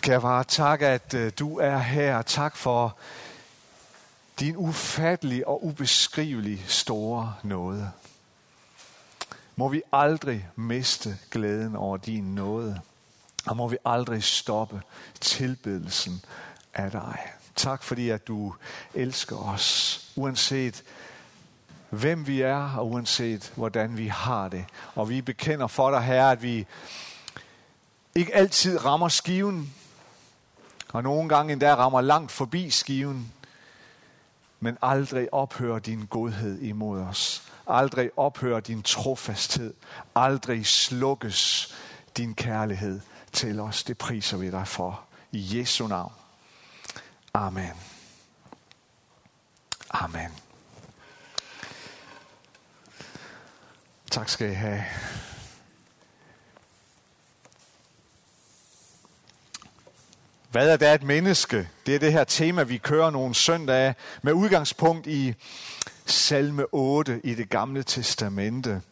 Kære far, tak at øh, du er her. Tak for din ufattelige og ubeskrivelige store nåde. Må vi aldrig miste glæden over din nåde. Og må vi aldrig stoppe tilbedelsen af dig. Tak fordi at du elsker os, uanset hvem vi er, og uanset hvordan vi har det. Og vi bekender for dig, Herre, at vi ikke altid rammer skiven, og nogle gange endda rammer langt forbi skiven, men aldrig ophører din godhed imod os. Aldrig ophører din trofasthed. Aldrig slukkes din kærlighed til os. Det priser vi dig for. I Jesu navn. Amen. Amen. Tak skal I have. Hvad er det et menneske? Det er det her tema, vi kører nogle søndage med udgangspunkt i salme 8 i det gamle testamente,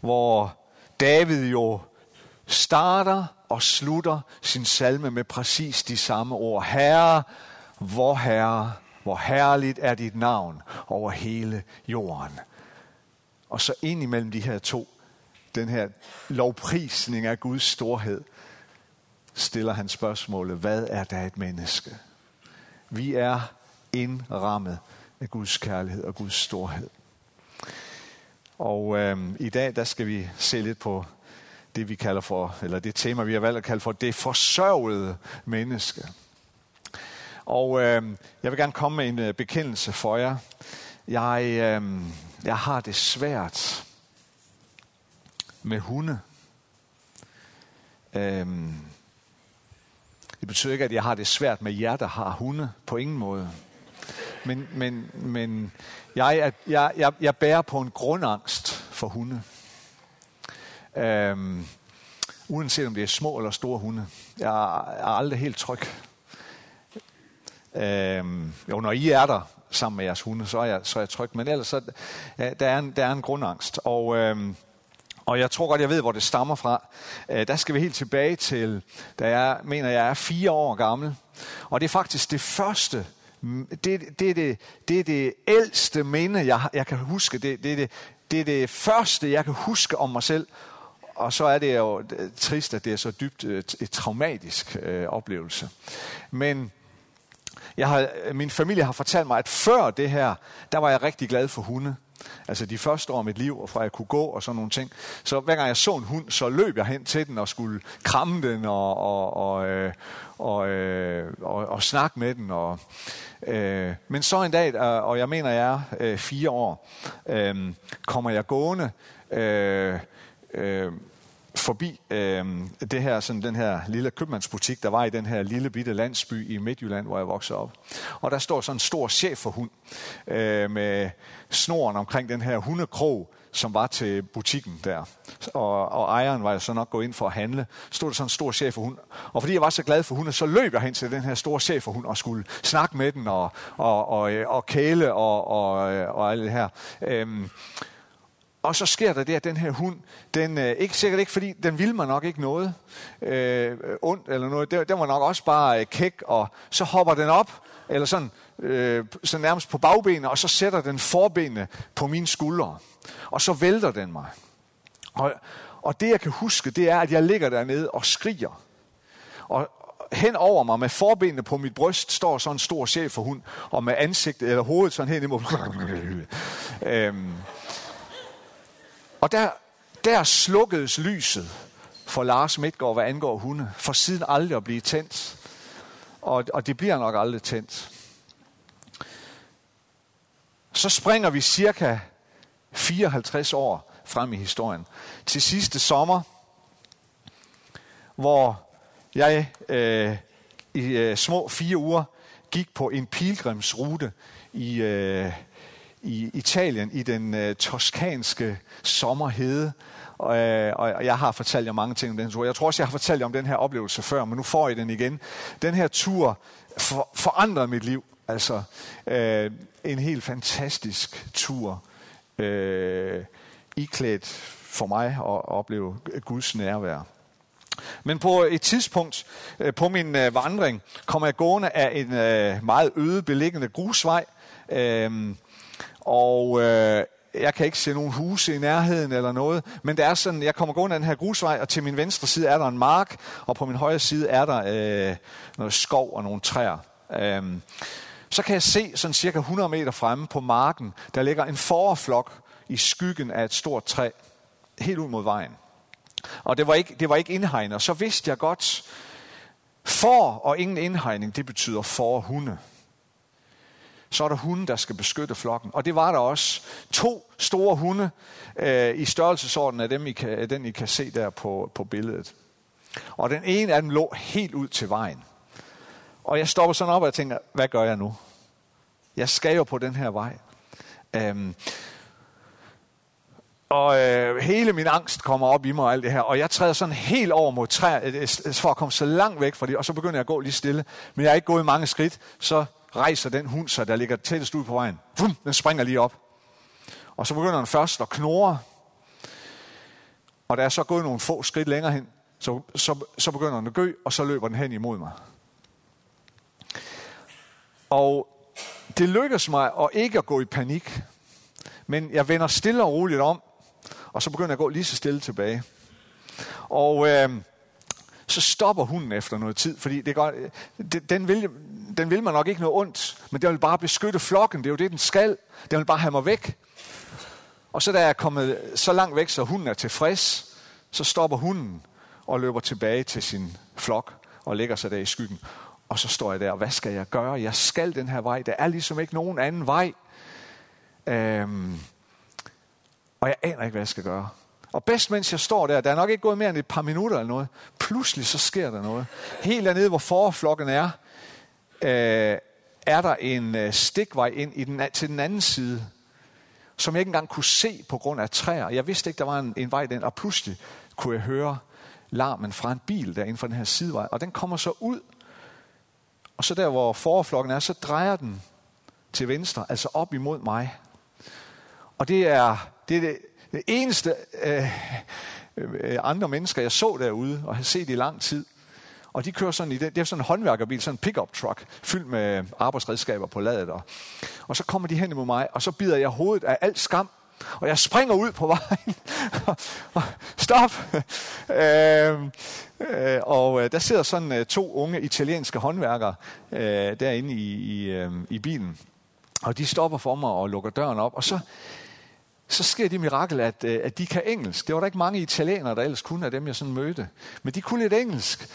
hvor David jo starter og slutter sin salme med præcis de samme ord. Herre, hvor herre, hvor herligt er dit navn over hele jorden. Og så ind imellem de her to, den her lovprisning af Guds storhed, stiller han spørgsmålet, hvad er der et menneske? Vi er indrammet af Guds kærlighed og Guds storhed. Og øh, i dag, der skal vi se lidt på det, vi kalder for, eller det tema, vi har valgt at kalde for det forsørgede menneske. Og øh, jeg vil gerne komme med en øh, bekendelse for jer. Jeg, øh, jeg har det svært med hunde. Øhm, betyder ikke, at jeg har det svært med jer, der har hunde. På ingen måde. Men, men, men jeg, er, jeg, jeg, jeg bærer på en grundangst for hunde. Øhm, uanset om det er små eller store hunde. Jeg er aldrig helt tryg. Øhm, jo, når I er der sammen med jeres hunde, så er jeg, så er jeg tryg. Men ellers, så, ja, der, er en, der er en grundangst. Og, øhm, og jeg tror godt, jeg ved, hvor det stammer fra. Øh, der skal vi helt tilbage til, da jeg mener, jeg er fire år gammel. Og det er faktisk det første, det, det, det, det er det ældste minde, jeg, jeg kan huske. Det, det, det, det er det første, jeg kan huske om mig selv. Og så er det jo trist, at det er så dybt øh, et, et traumatisk øh, oplevelse. Men jeg har, øh, min familie har fortalt mig, at før det her, der var jeg rigtig glad for hunde. Altså de første år af mit liv, og fra jeg kunne gå og sådan nogle ting. Så hver gang jeg så en hund, så løb jeg hen til den og skulle kramme den og, og, og, øh, og, øh, og, og snakke med den. Og, øh, men så en dag, øh, og jeg mener jeg er øh, fire år, øh, kommer jeg gående øh, øh, forbi øh, det her, sådan den her lille købmandsbutik, der var i den her lille bitte landsby i Midtjylland, hvor jeg voksede op. Og der står sådan en stor chef for hund øh, med snoren omkring den her hundekrog, som var til butikken der. Og, og ejeren var så nok gået ind for at handle. Stod der sådan en stor chef for hund. Og fordi jeg var så glad for hunden, så løb jeg hen til den her store chef for hund og skulle snakke med den og, og, og, øh, og kæle og, og, øh, og alt det her. Øh, og så sker der det, at den her hund, den, øh, ikke sikkert ikke, fordi den vil mig nok ikke noget øh, ondt eller noget, den, den var nok også bare øh, kæk, og så hopper den op, eller sådan, øh, så nærmest på bagbenene, og så sætter den forbenene på mine skuldre. Og så vælter den mig. Og, og det jeg kan huske, det er, at jeg ligger dernede og skriger. Og hen over mig med forbenene på mit bryst står sådan en stor chef for hund, og med ansigtet eller hovedet sådan hen imod. øhm, og der, der slukkedes lyset for Lars Midtgaard, hvad angår hunde, for siden aldrig at blive tændt. Og, og det bliver nok aldrig tændt. Så springer vi cirka 54 år frem i historien. Til sidste sommer, hvor jeg øh, i øh, små fire uger gik på en pilgrimsrute i, øh, i Italien, i den øh, toskanske sommerhede. Og, øh, og jeg har fortalt jer mange ting om den tur. Jeg tror også, jeg har fortalt jer om den her oplevelse før, men nu får I den igen. Den her tur for, forandrede mit liv. Altså øh, en helt fantastisk tur. Øh, iklædt for mig at opleve Guds nærvær. Men på et tidspunkt øh, på min øh, vandring kom jeg gående af en øh, meget øde beliggende grusvej. Øh, og øh, jeg kan ikke se nogen huse i nærheden eller noget, men det er sådan, jeg kommer gående af den her grusvej, og til min venstre side er der en mark, og på min højre side er der øh, noget skov og nogle træer. Øh, så kan jeg se sådan cirka 100 meter fremme på marken, der ligger en forflok i skyggen af et stort træ, helt ud mod vejen. Og det var ikke, det var ikke indhegnet. Og så vidste jeg godt, for og ingen indhegning, det betyder for hunde. Så er der hunde, der skal beskytte flokken. Og det var der også. To store hunde øh, i størrelsesordenen af dem, I kan, den, I kan se der på, på billedet. Og den ene af dem lå helt ud til vejen. Og jeg stopper sådan op og jeg tænker, hvad gør jeg nu? Jeg skal jo på den her vej. Øhm, og øh, hele min angst kommer op i mig og alt det her. Og jeg træder sådan helt over mod træet, øh, øh, for at komme så langt væk fra det. Og så begynder jeg at gå lige stille. Men jeg er ikke gået mange skridt. Så rejser den hund sig, der ligger tættest ud på vejen. Vum, den springer lige op. Og så begynder den først at knurre. Og da jeg så gået nogle få skridt længere hen, så, så, så begynder den at gø, og så løber den hen imod mig. Og det lykkes mig at ikke at gå i panik. Men jeg vender stille og roligt om, og så begynder jeg at gå lige så stille tilbage. Og øh, så stopper hunden efter noget tid, fordi det går, øh, den, vil, den vil man nok ikke noget ondt, men den vil bare beskytte flokken, det er jo det, den skal. Den vil bare have mig væk. Og så da jeg er kommet så langt væk, så hunden er tilfreds, så stopper hunden og løber tilbage til sin flok og lægger sig der i skyggen. Og så står jeg der, hvad skal jeg gøre? Jeg skal den her vej. Der er ligesom ikke nogen anden vej. Øhm, og jeg aner ikke, hvad jeg skal gøre. Og bedst mens jeg står der, der er nok ikke gået mere end et par minutter eller noget, pludselig så sker der noget. Helt dernede, hvor forflokken er, øh, er der en øh, stikvej ind i den, til den anden side, som jeg ikke engang kunne se på grund af træer. Jeg vidste ikke, der var en, en vej den, og pludselig kunne jeg høre larmen fra en bil der inden for den her sidevej, og den kommer så ud, og så der, hvor forflokken er, så drejer den til venstre, altså op imod mig. Og det er det, er det, det eneste øh, øh, andre mennesker, jeg så derude og har set i lang tid. Og de kører sådan i det, det er sådan en håndværkerbil, sådan en pickup truck, fyldt med arbejdsredskaber på ladet. Og, og så kommer de hen imod mig, og så bider jeg hovedet af alt skam, og jeg springer ud på vejen. Stop! øh, øh, og øh, der sidder sådan øh, to unge italienske håndværkere øh, derinde i, i, øh, i bilen. Og de stopper for mig og lukker døren op. Og så så sker det mirakel, at, øh, at de kan engelsk. Det var der ikke mange italienere, der ellers kunne af dem, jeg sådan mødte. Men de kunne lidt engelsk.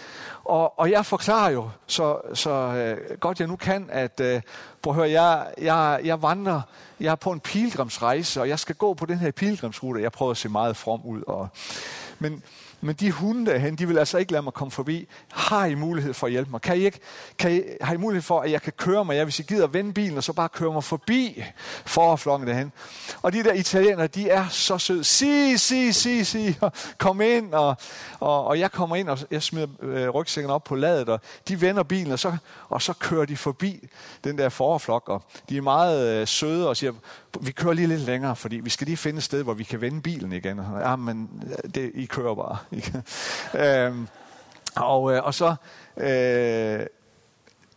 Og, og jeg forklarer jo, så, så øh, godt jeg nu kan, at øh, prøv at høre, jeg, jeg, jeg vandrer, jeg er på en pilgrimsrejse, og jeg skal gå på den her pilgrimsrute. Jeg prøver at se meget from ud. Og, men, men de hunde derhen, de vil altså ikke lade mig komme forbi. Har I mulighed for at hjælpe mig? Kan I ikke, kan I, har I mulighed for, at jeg kan køre mig? Jeg, hvis I gider vende bilen, og så bare køre mig forbi forflokken derhen. Og de der italienere, de er så søde. Si, si, si, si. Kom ind. Og, og, og jeg kommer ind, og jeg smider øh, rygsækken op på ladet, og de vender bilen, og så, og så kører de forbi den der forflok. Og de er meget øh, søde og siger, vi kører lige lidt længere, fordi vi skal lige finde et sted, hvor vi kan vende bilen igen. Ja, ah, men øh, det, I kører bare. øhm, og, øh, og så øh,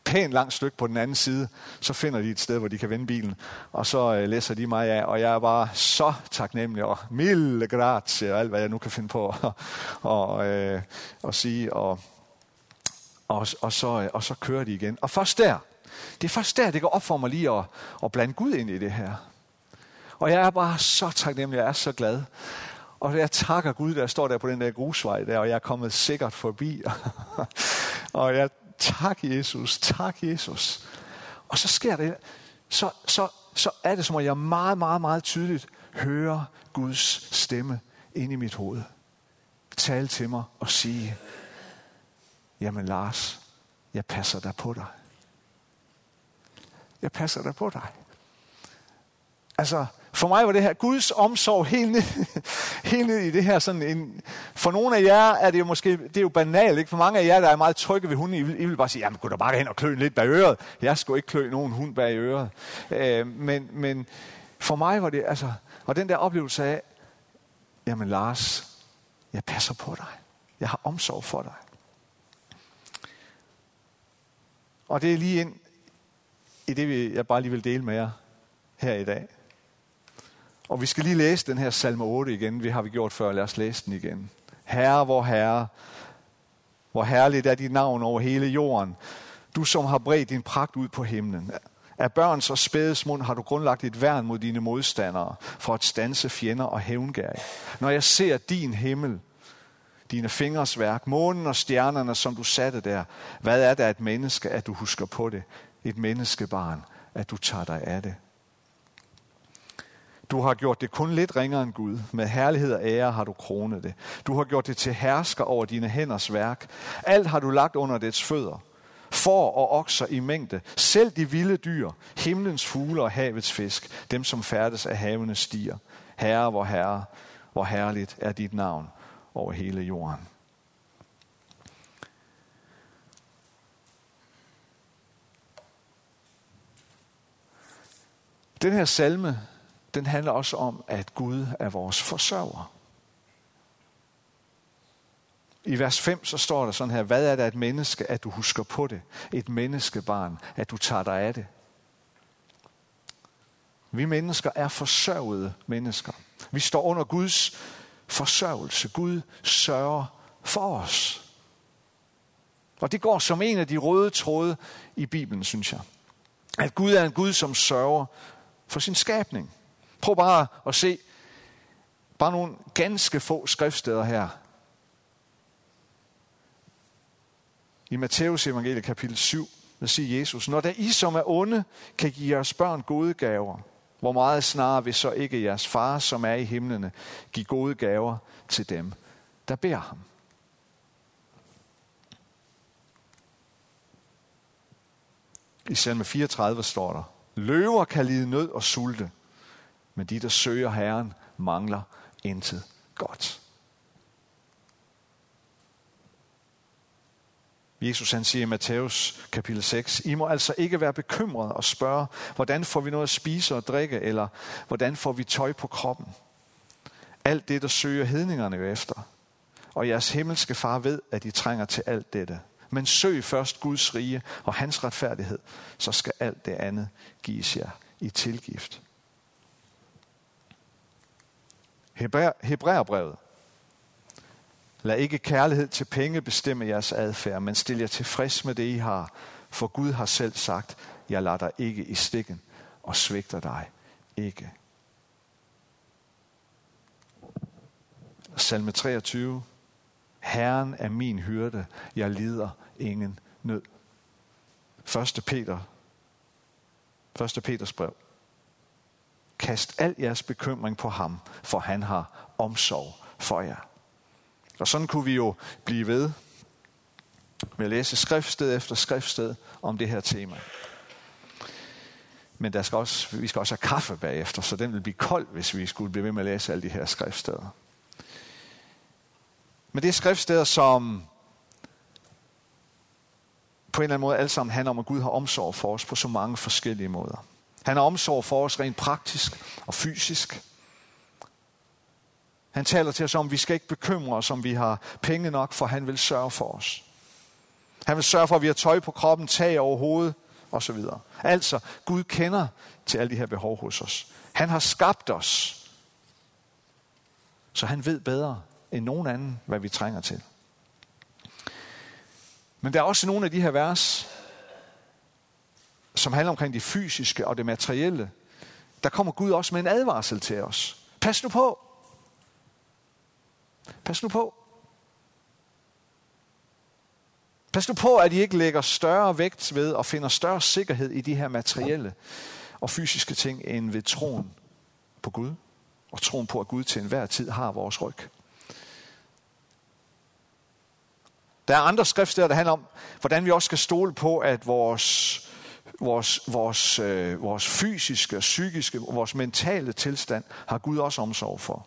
pænt langt stykke på den anden side, så finder de et sted, hvor de kan vende bilen. Og så øh, læser de mig af, og jeg er bare så taknemmelig, og mille grazie, og alt hvad jeg nu kan finde på at og, øh, og sige. Og, og, og, så, øh, og så kører de igen. Og først der, det er først der, det går op for mig lige at, at blande Gud ind i det her. Og jeg er bare så taknemmelig, jeg er så glad. Og jeg takker Gud, der står der på den der grusvej der, og jeg er kommet sikkert forbi. og jeg tak Jesus, tak Jesus. Og så sker det, så, så, så er det som at jeg meget, meget, meget tydeligt hører Guds stemme ind i mit hoved. Tale til mig og sige, jamen Lars, jeg passer dig på dig. Jeg passer dig på dig. Altså, for mig var det her Guds omsorg helt ned, helt ned i det her. Sådan en, for nogle af jer er det jo måske, det er jo banalt, ikke? For mange af jer, der er meget trygge ved hunden, I vil, I vil bare sige, jamen gå da bare hen og klø lidt bag øret. Jeg skulle ikke klø nogen hund bag øret. Øh, men, men for mig var det, altså, og den der oplevelse af, jamen Lars, jeg passer på dig. Jeg har omsorg for dig. Og det er lige ind i det, jeg bare lige vil dele med jer her i dag. Og vi skal lige læse den her salme 8 igen. Vi har vi gjort før. Lad os læse den igen. Herre, hvor Herre, hvor herligt er dit navn over hele jorden. Du som har bredt din pragt ud på himlen. Af børns og spædes mund har du grundlagt et værn mod dine modstandere, for at stanse fjender og hævngær. Når jeg ser din himmel, dine fingers værk, månen og stjernerne, som du satte der, hvad er det et menneske, at du husker på det? Et menneskebarn, at du tager dig af det. Du har gjort det kun lidt ringere end Gud. Med herlighed og ære har du kronet det. Du har gjort det til hersker over dine hænders værk. Alt har du lagt under dets fødder. For og okser i mængde. Selv de vilde dyr, himlens fugle og havets fisk. Dem som færdes af havene stiger. Herre, hvor herre, hvor herligt er dit navn over hele jorden. Den her salme den handler også om, at Gud er vores forsørger. I vers 5 så står der sådan her, hvad er det et menneske, at du husker på det? Et menneskebarn, at du tager dig af det. Vi mennesker er forsørgede mennesker. Vi står under Guds forsørgelse. Gud sørger for os. Og det går som en af de røde tråde i Bibelen, synes jeg. At Gud er en Gud, som sørger for sin skabning. Prøv bare at se bare nogle ganske få skriftsteder her. I Matteus evangelie kapitel 7, der siger Jesus, når der I som er onde, kan give jeres børn gode gaver, hvor meget snarere vil så ikke jeres far, som er i himlene, give gode gaver til dem, der beder ham. I salme 34 står der, Løver kan lide nød og sulte, men de, der søger Herren, mangler intet godt. Jesus han siger i Matthæus kapitel 6, I må altså ikke være bekymrede og spørge, hvordan får vi noget at spise og drikke, eller hvordan får vi tøj på kroppen. Alt det, der søger hedningerne jo efter. Og jeres himmelske far ved, at I trænger til alt dette. Men søg først Guds rige og hans retfærdighed, så skal alt det andet gives jer i tilgift. Hebræerbrevet. Lad ikke kærlighed til penge bestemme jeres adfærd, men stil jer tilfreds med det, I har. For Gud har selv sagt, jeg lader dig ikke i stikken og svigter dig ikke. Salme 23. Herren er min hyrde, jeg lider ingen nød. 1. Peter. 1. Peters brev. Kast al jeres bekymring på ham, for han har omsorg for jer. Og sådan kunne vi jo blive ved med at læse skriftsted efter skriftsted om det her tema. Men der skal også, vi skal også have kaffe bagefter, så den vil blive kold, hvis vi skulle blive ved med at læse alle de her skriftsteder. Men det er skriftsteder, som på en eller anden måde alle sammen handler om, at Gud har omsorg for os på så mange forskellige måder. Han har omsorg for os rent praktisk og fysisk. Han taler til os om, at vi skal ikke bekymre os, om vi har penge nok, for han vil sørge for os. Han vil sørge for, at vi har tøj på kroppen, tag over hovedet osv. Altså, Gud kender til alle de her behov hos os. Han har skabt os, så han ved bedre end nogen anden, hvad vi trænger til. Men der er også nogle af de her vers, som handler omkring det fysiske og det materielle, der kommer Gud også med en advarsel til os. Pas nu på. Pas nu på. Pas nu på, at I ikke lægger større vægt ved og finder større sikkerhed i de her materielle og fysiske ting end ved troen på Gud. Og troen på, at Gud til enhver tid har vores ryg. Der er andre skriftsteder, der handler om, hvordan vi også skal stole på, at vores vores, vores, øh, vores fysiske, psykiske, vores mentale tilstand har Gud også omsorg for.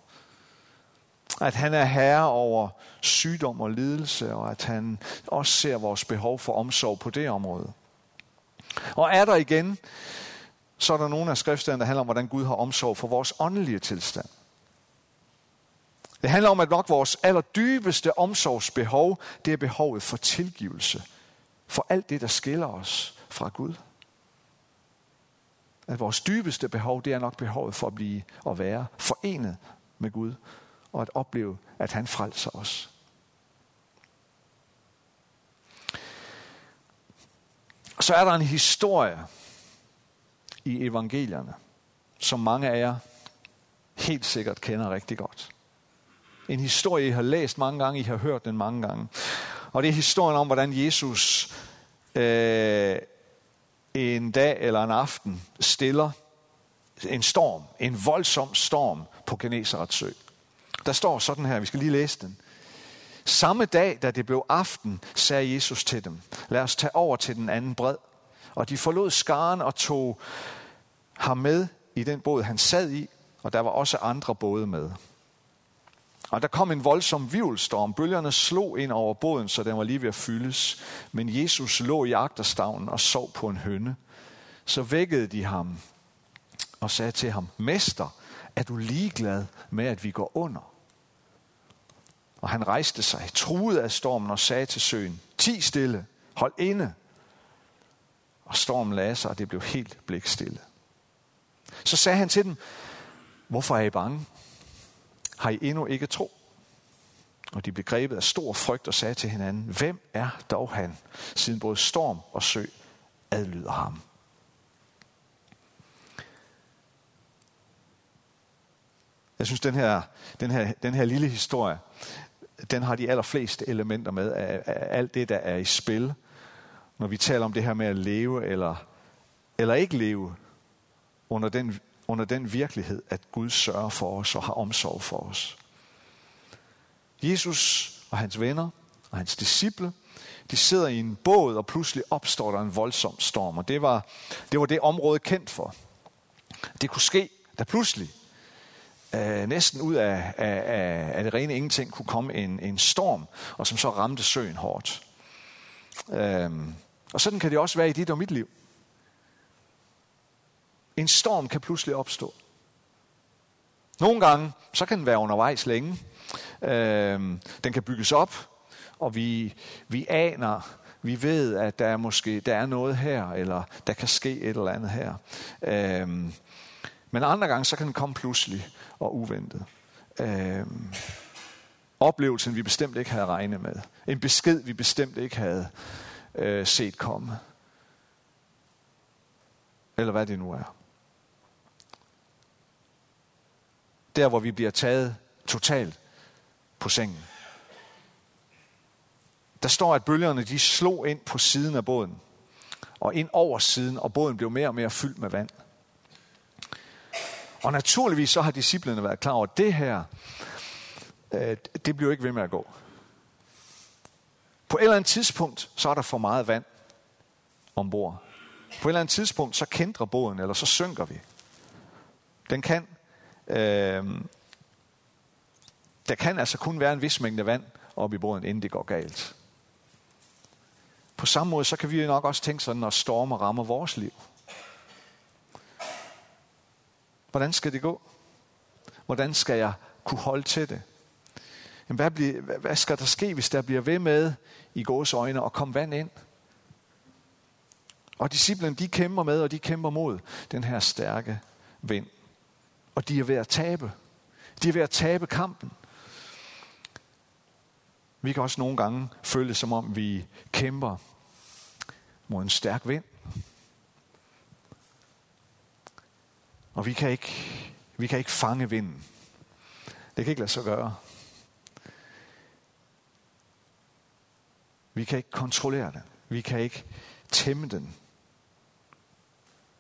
At han er herre over sygdom og lidelse, og at han også ser vores behov for omsorg på det område. Og er der igen, så er der nogle af skriftstederne, der handler om, hvordan Gud har omsorg for vores åndelige tilstand. Det handler om, at nok vores allerdybeste omsorgsbehov, det er behovet for tilgivelse. For alt det, der skiller os fra Gud. At vores dybeste behov, det er nok behovet for at blive og være forenet med Gud. Og at opleve, at han frelser os. Så er der en historie i evangelierne, som mange af jer helt sikkert kender rigtig godt. En historie, I har læst mange gange, I har hørt den mange gange. Og det er historien om, hvordan Jesus øh, en dag eller en aften stiller en storm, en voldsom storm på Genesarets sø. Der står sådan her, vi skal lige læse den. Samme dag, da det blev aften, sagde Jesus til dem, lad os tage over til den anden bred. Og de forlod skaren og tog ham med i den båd, han sad i, og der var også andre både med. Og der kom en voldsom vivelstorm. Bølgerne slog ind over båden, så den var lige ved at fyldes. Men Jesus lå i agterstavnen og sov på en hønne. Så vækkede de ham og sagde til ham, Mester, er du ligeglad med, at vi går under? Og han rejste sig, truede af stormen og sagde til søen, Ti stille, hold inde. Og stormen lagde sig, og det blev helt blikstille. Så sagde han til dem, hvorfor er I bange? Har I endnu ikke tro? Og de blev grebet af stor frygt og sagde til hinanden, hvem er dog han, siden både storm og sø adlyder ham? Jeg synes, den her, den her, den her lille historie, den har de allerfleste elementer med af, af alt det, der er i spil, når vi taler om det her med at leve eller, eller ikke leve under den under den virkelighed, at Gud sørger for os og har omsorg for os. Jesus og hans venner og hans disciple, de sidder i en båd, og pludselig opstår der en voldsom storm. Og det var det, var det område kendt for. Det kunne ske, da pludselig, øh, næsten ud af, af, af, af det rene ingenting, kunne komme en, en storm, og som så ramte søen hårdt. Øh, og sådan kan det også være i dit og mit liv. En storm kan pludselig opstå. Nogle gange, så kan den være undervejs længe. Øh, den kan bygges op, og vi, vi aner, vi ved, at der er måske der er noget her, eller der kan ske et eller andet her. Øh, men andre gange, så kan den komme pludselig og uventet. Øh, oplevelsen, vi bestemt ikke havde regnet med. En besked, vi bestemt ikke havde øh, set komme. Eller hvad det nu er. Der, hvor vi bliver taget totalt på sengen. Der står, at bølgerne de slog ind på siden af båden. Og ind over siden, og båden blev mere og mere fyldt med vand. Og naturligvis så har disciplene været klar over, at det her, øh, det bliver ikke ved med at gå. På et eller andet tidspunkt, så er der for meget vand ombord. På et eller andet tidspunkt, så kendrer båden, eller så synker vi. Den kan Øh, der kan altså kun være en vis mængde vand oppe i båden, inden det går galt. På samme måde, så kan vi nok også tænke sådan, når stormer rammer vores liv. Hvordan skal det gå? Hvordan skal jeg kunne holde til det? Jamen, hvad, bliver, hvad skal der ske, hvis der bliver ved med i gås øjne og komme vand ind? Og disciplene, de kæmper med, og de kæmper mod den her stærke vind. Og de er ved at tabe. De er ved at tabe kampen. Vi kan også nogle gange føle som om vi kæmper mod en stærk vind. Og vi kan ikke, vi kan ikke fange vinden. Det kan ikke lade sig gøre. Vi kan ikke kontrollere den. Vi kan ikke tæmme den.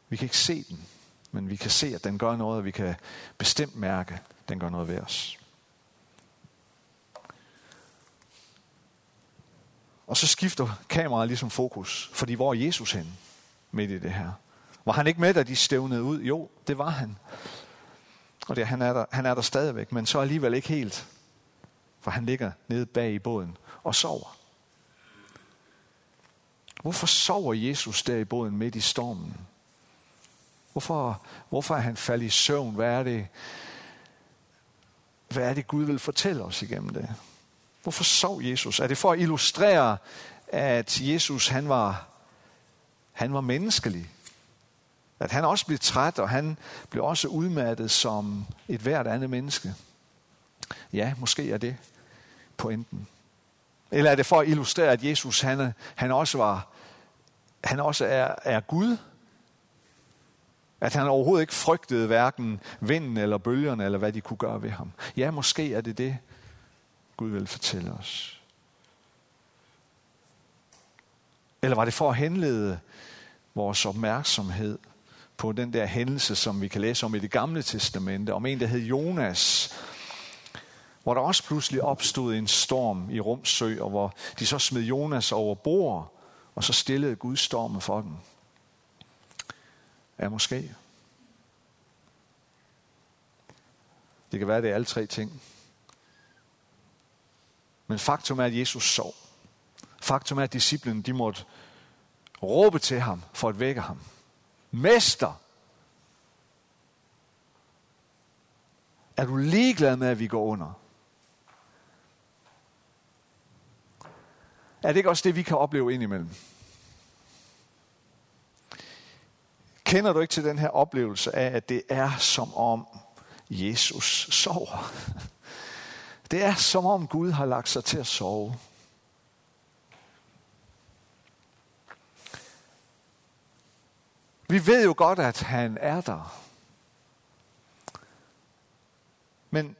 Vi kan ikke se den men vi kan se, at den gør noget, og vi kan bestemt mærke, at den gør noget ved os. Og så skifter kameraet ligesom fokus, fordi hvor er Jesus hen midt i det her? Var han ikke med, da de stævnede ud? Jo, det var han. Og det, han, er der, han er der stadigvæk, men så alligevel ikke helt. For han ligger nede bag i båden og sover. Hvorfor sover Jesus der i båden midt i stormen? Hvorfor, hvorfor er han faldet i søvn? Hvad er det? hvad er det, Gud vil fortælle os igennem det? Hvorfor sov Jesus? Er det for at illustrere, at Jesus han var, han var menneskelig? At han også blev træt, og han blev også udmattet som et hvert andet menneske? Ja, måske er det pointen. Eller er det for at illustrere, at Jesus han, han også var, han også er, er Gud? At han overhovedet ikke frygtede hverken vinden eller bølgerne, eller hvad de kunne gøre ved ham. Ja, måske er det det, Gud vil fortælle os. Eller var det for at henlede vores opmærksomhed på den der hændelse, som vi kan læse om i det gamle testamente, om en, der hed Jonas, hvor der også pludselig opstod en storm i Rumsø, og hvor de så smed Jonas over bord, og så stillede Gud stormen for dem er måske. Det kan være, det er alle tre ting. Men faktum er, at Jesus sov. Faktum er, at disciplen de måtte råbe til ham for at vække ham. Mester! Er du ligeglad med, at vi går under? Er det ikke også det, vi kan opleve indimellem? Kender du ikke til den her oplevelse af, at det er som om Jesus sover? Det er som om Gud har lagt sig til at sove. Vi ved jo godt, at han er der. Men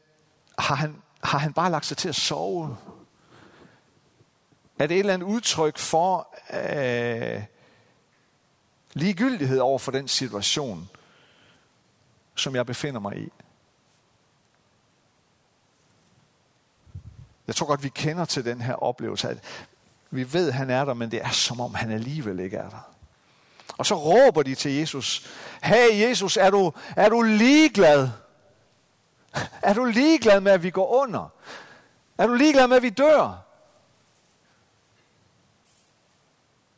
har han, har han bare lagt sig til at sove? Er det et eller andet udtryk for øh, ligegyldighed over for den situation, som jeg befinder mig i? Jeg tror godt, vi kender til den her oplevelse, at vi ved, at han er der, men det er som om, han alligevel ikke er der. Og så råber de til Jesus, hey Jesus, er du, er du ligeglad? Er du ligeglad med, at vi går under? Er du ligeglad med, at vi dør?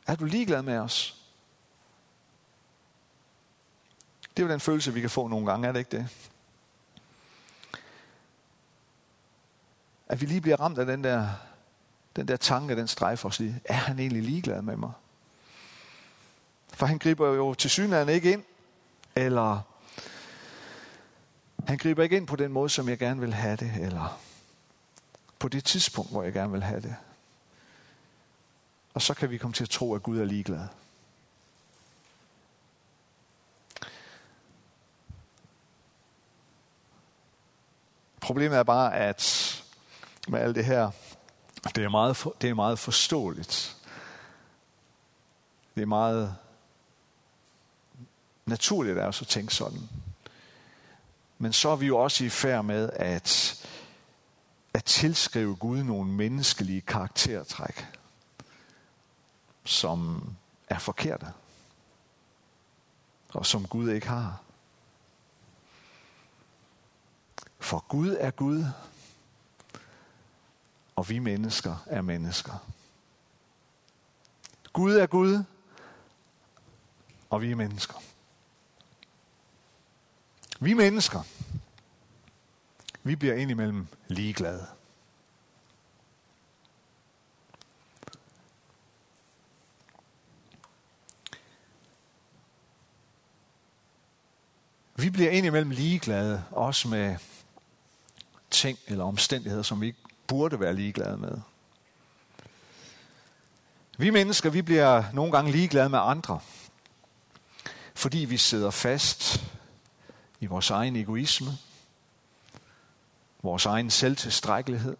Er du ligeglad med os? Det er jo den følelse, vi kan få nogle gange, er det ikke det? At vi lige bliver ramt af den der, den der tanke, den strejfer os lige. Er han egentlig ligeglad med mig? For han griber jo til synligheden ikke ind, eller han griber ikke ind på den måde, som jeg gerne vil have det, eller på det tidspunkt, hvor jeg gerne vil have det. Og så kan vi komme til at tro, at Gud er ligeglad. Problemet er bare, at med alt det her, det er meget, for, det er meget forståeligt. Det er meget naturligt at tænke sådan. Men så er vi jo også i færd med at, at tilskrive Gud nogle menneskelige karaktertræk som er forkerte, og som Gud ikke har. For Gud er Gud, og vi mennesker er mennesker. Gud er Gud, og vi er mennesker. Vi mennesker, vi bliver indimellem ligeglade. Vi bliver indimellem ligeglade, også med ting eller omstændigheder, som vi ikke burde være ligeglade med. Vi mennesker, vi bliver nogle gange ligeglade med andre, fordi vi sidder fast i vores egen egoisme, vores egen selvtilstrækkelighed,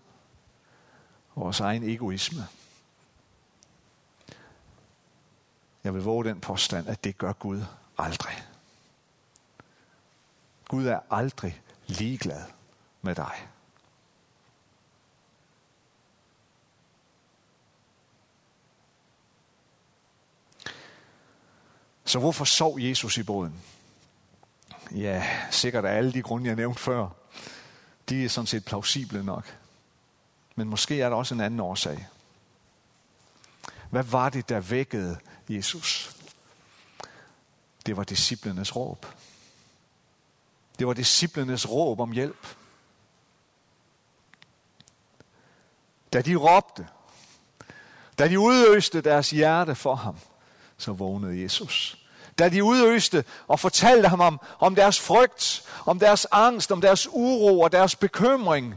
vores egen egoisme. Jeg vil våge den påstand, at det gør Gud aldrig. Gud er aldrig ligeglad med dig. Så hvorfor sov Jesus i båden? Ja, sikkert af alle de grunde, jeg nævnte før. De er sådan set plausible nok. Men måske er der også en anden årsag. Hvad var det, der vækkede Jesus? Det var disciplenes råb. Det var disciplenes råb om hjælp. Da de råbte, da de udøste deres hjerte for ham, så vågnede Jesus. Da de udøste og fortalte ham om, om deres frygt, om deres angst, om deres uro og deres bekymring,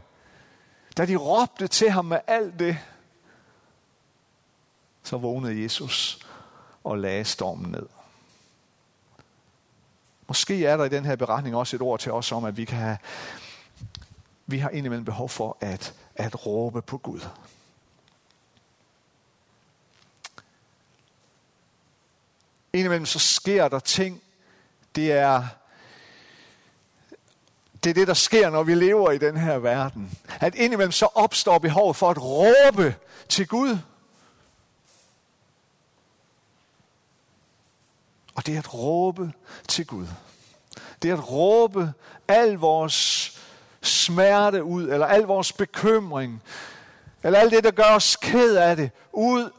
da de råbte til ham med alt det, så vågnede Jesus og lagde stormen ned. Måske er der i den her beretning også et ord til os om, at vi kan have, vi har indimellem behov for at, at råbe på Gud. Indimellem så sker der ting, det er, det er det, der sker, når vi lever i den her verden. At indimellem så opstår behovet for at råbe til Gud. Og det er at råbe til Gud. Det er at råbe al vores smerte ud, eller al vores bekymring, eller alt det, der gør os ked af det, ud.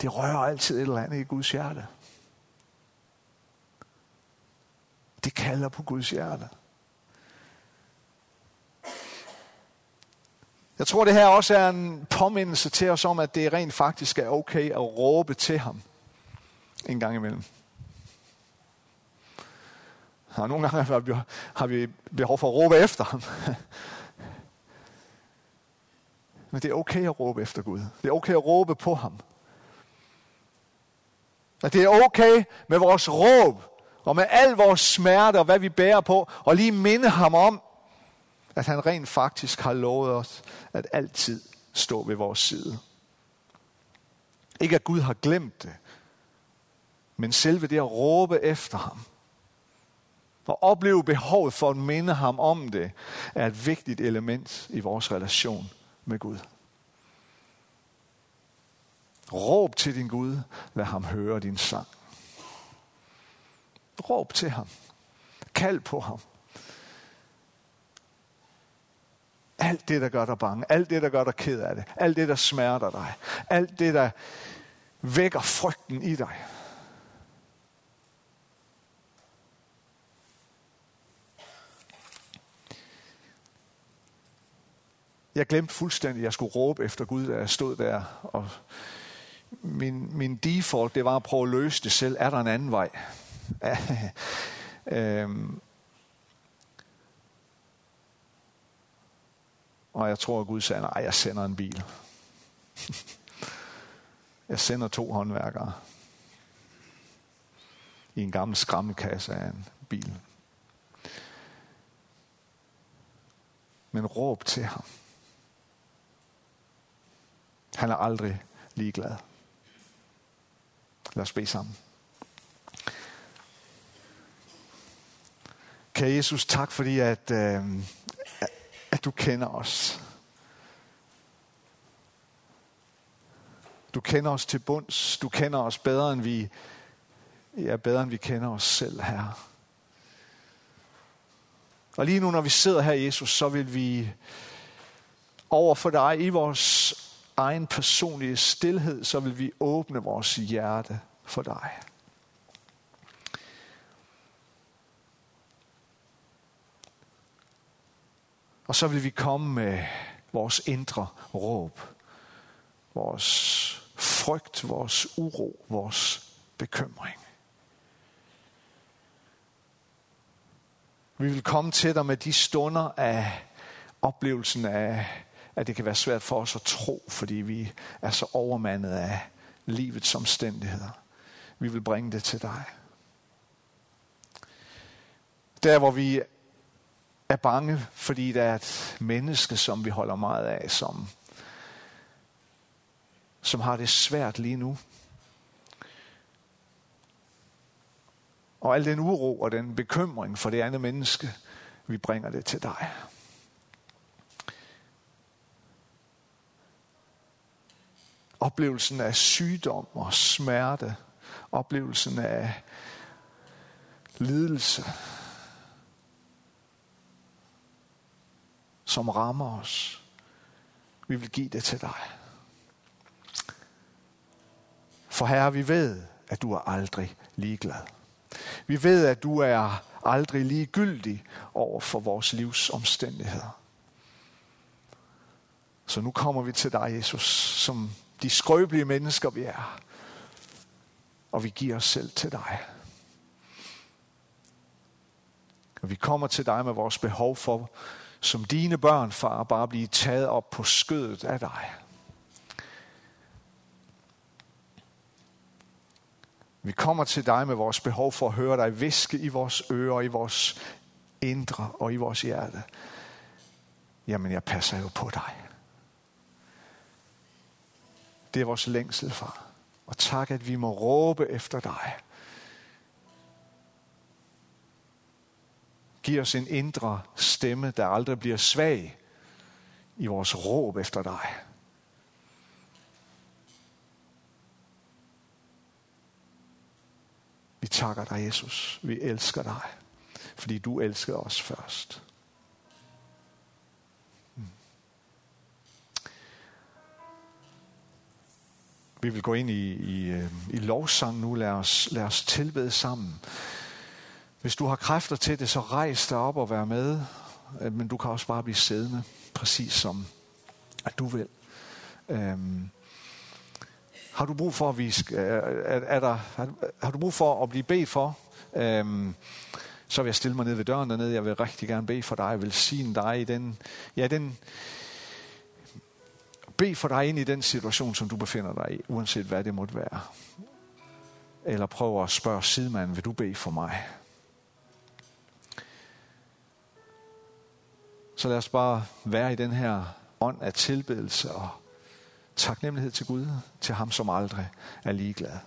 Det rører altid et eller andet i Guds hjerte. Det kalder på Guds hjerte. Jeg tror, det her også er en påmindelse til os om, at det rent faktisk er okay at råbe til ham en gang imellem. Og nogle gange har vi, har vi behov for at råbe efter ham. Men det er okay at råbe efter Gud. Det er okay at råbe på ham. At det er okay med vores råb, og med al vores smerte og hvad vi bærer på, og lige minde ham om, at han rent faktisk har lovet os at altid stå ved vores side. Ikke at Gud har glemt det, men selve det at råbe efter ham, at opleve behovet for at minde ham om det, er et vigtigt element i vores relation med Gud. Råb til din Gud, lad ham høre din sang. Råb til ham. Kald på ham. Alt det, der gør dig bange, alt det, der gør dig ked af det, alt det, der smerter dig, alt det, der vækker frygten i dig. Jeg glemte fuldstændig, at jeg skulle råbe efter Gud, da jeg stod der. Og min, min default, det var at prøve at løse det selv. Er der en anden vej? øhm. Og jeg tror, at Gud sagde, nej, jeg sender en bil. jeg sender to håndværkere i en gammel skrammekasse af en bil. Men råb til ham. Han er aldrig ligeglad. Lad os bede sammen. Kære Jesus, tak fordi, at, øh, at du kender os. Du kender os til bunds. Du kender os bedre, end vi, ja, bedre, end vi kender os selv, her. Og lige nu, når vi sidder her, Jesus, så vil vi over for dig i vores egen personlige stillhed, så vil vi åbne vores hjerte for dig. Og så vil vi komme med vores indre råb, vores frygt, vores uro, vores bekymring. Vi vil komme til dig med de stunder af oplevelsen af at det kan være svært for os at tro, fordi vi er så overmandet af livets omstændigheder. Vi vil bringe det til dig. Der hvor vi er bange, fordi der er et menneske, som vi holder meget af, som, som har det svært lige nu. Og al den uro og den bekymring for det andet menneske, vi bringer det til dig. Oplevelsen af sygdom og smerte, oplevelsen af lidelse, som rammer os. Vi vil give det til dig. For herre, vi ved, at du er aldrig ligeglad. Vi ved, at du er aldrig ligegyldig over for vores livs omstændigheder. Så nu kommer vi til dig, Jesus, som de skrøbelige mennesker, vi er. Og vi giver os selv til dig. Og vi kommer til dig med vores behov for, som dine børn, far, bare blive taget op på skødet af dig. Vi kommer til dig med vores behov for at høre dig viske i vores ører, i vores indre og i vores hjerte. Jamen, jeg passer jo på dig. Det er vores længsel, far. Og tak, at vi må råbe efter dig. Giv os en indre stemme, der aldrig bliver svag i vores råb efter dig. Vi takker dig, Jesus. Vi elsker dig, fordi du elskede os først. Vi vil gå ind i, i, øh, i lovsang nu. Lad os, lad os tilbede sammen. Hvis du har kræfter til det, så rejs dig op og vær med. Øh, men du kan også bare blive siddende, præcis som at du vil. Øhm, har du brug for, at vi skal, øh, er, er der, har du brug for at blive bedt for, øhm, så vil jeg stille mig ned ved døren dernede. Jeg vil rigtig gerne bede for dig. Jeg vil sige dig i den, ja, den, bed for dig ind i den situation, som du befinder dig i, uanset hvad det måtte være. Eller prøv at spørge sidemanden, vil du bede for mig? Så lad os bare være i den her ånd af tilbedelse og taknemmelighed til Gud, til ham som aldrig er ligeglad.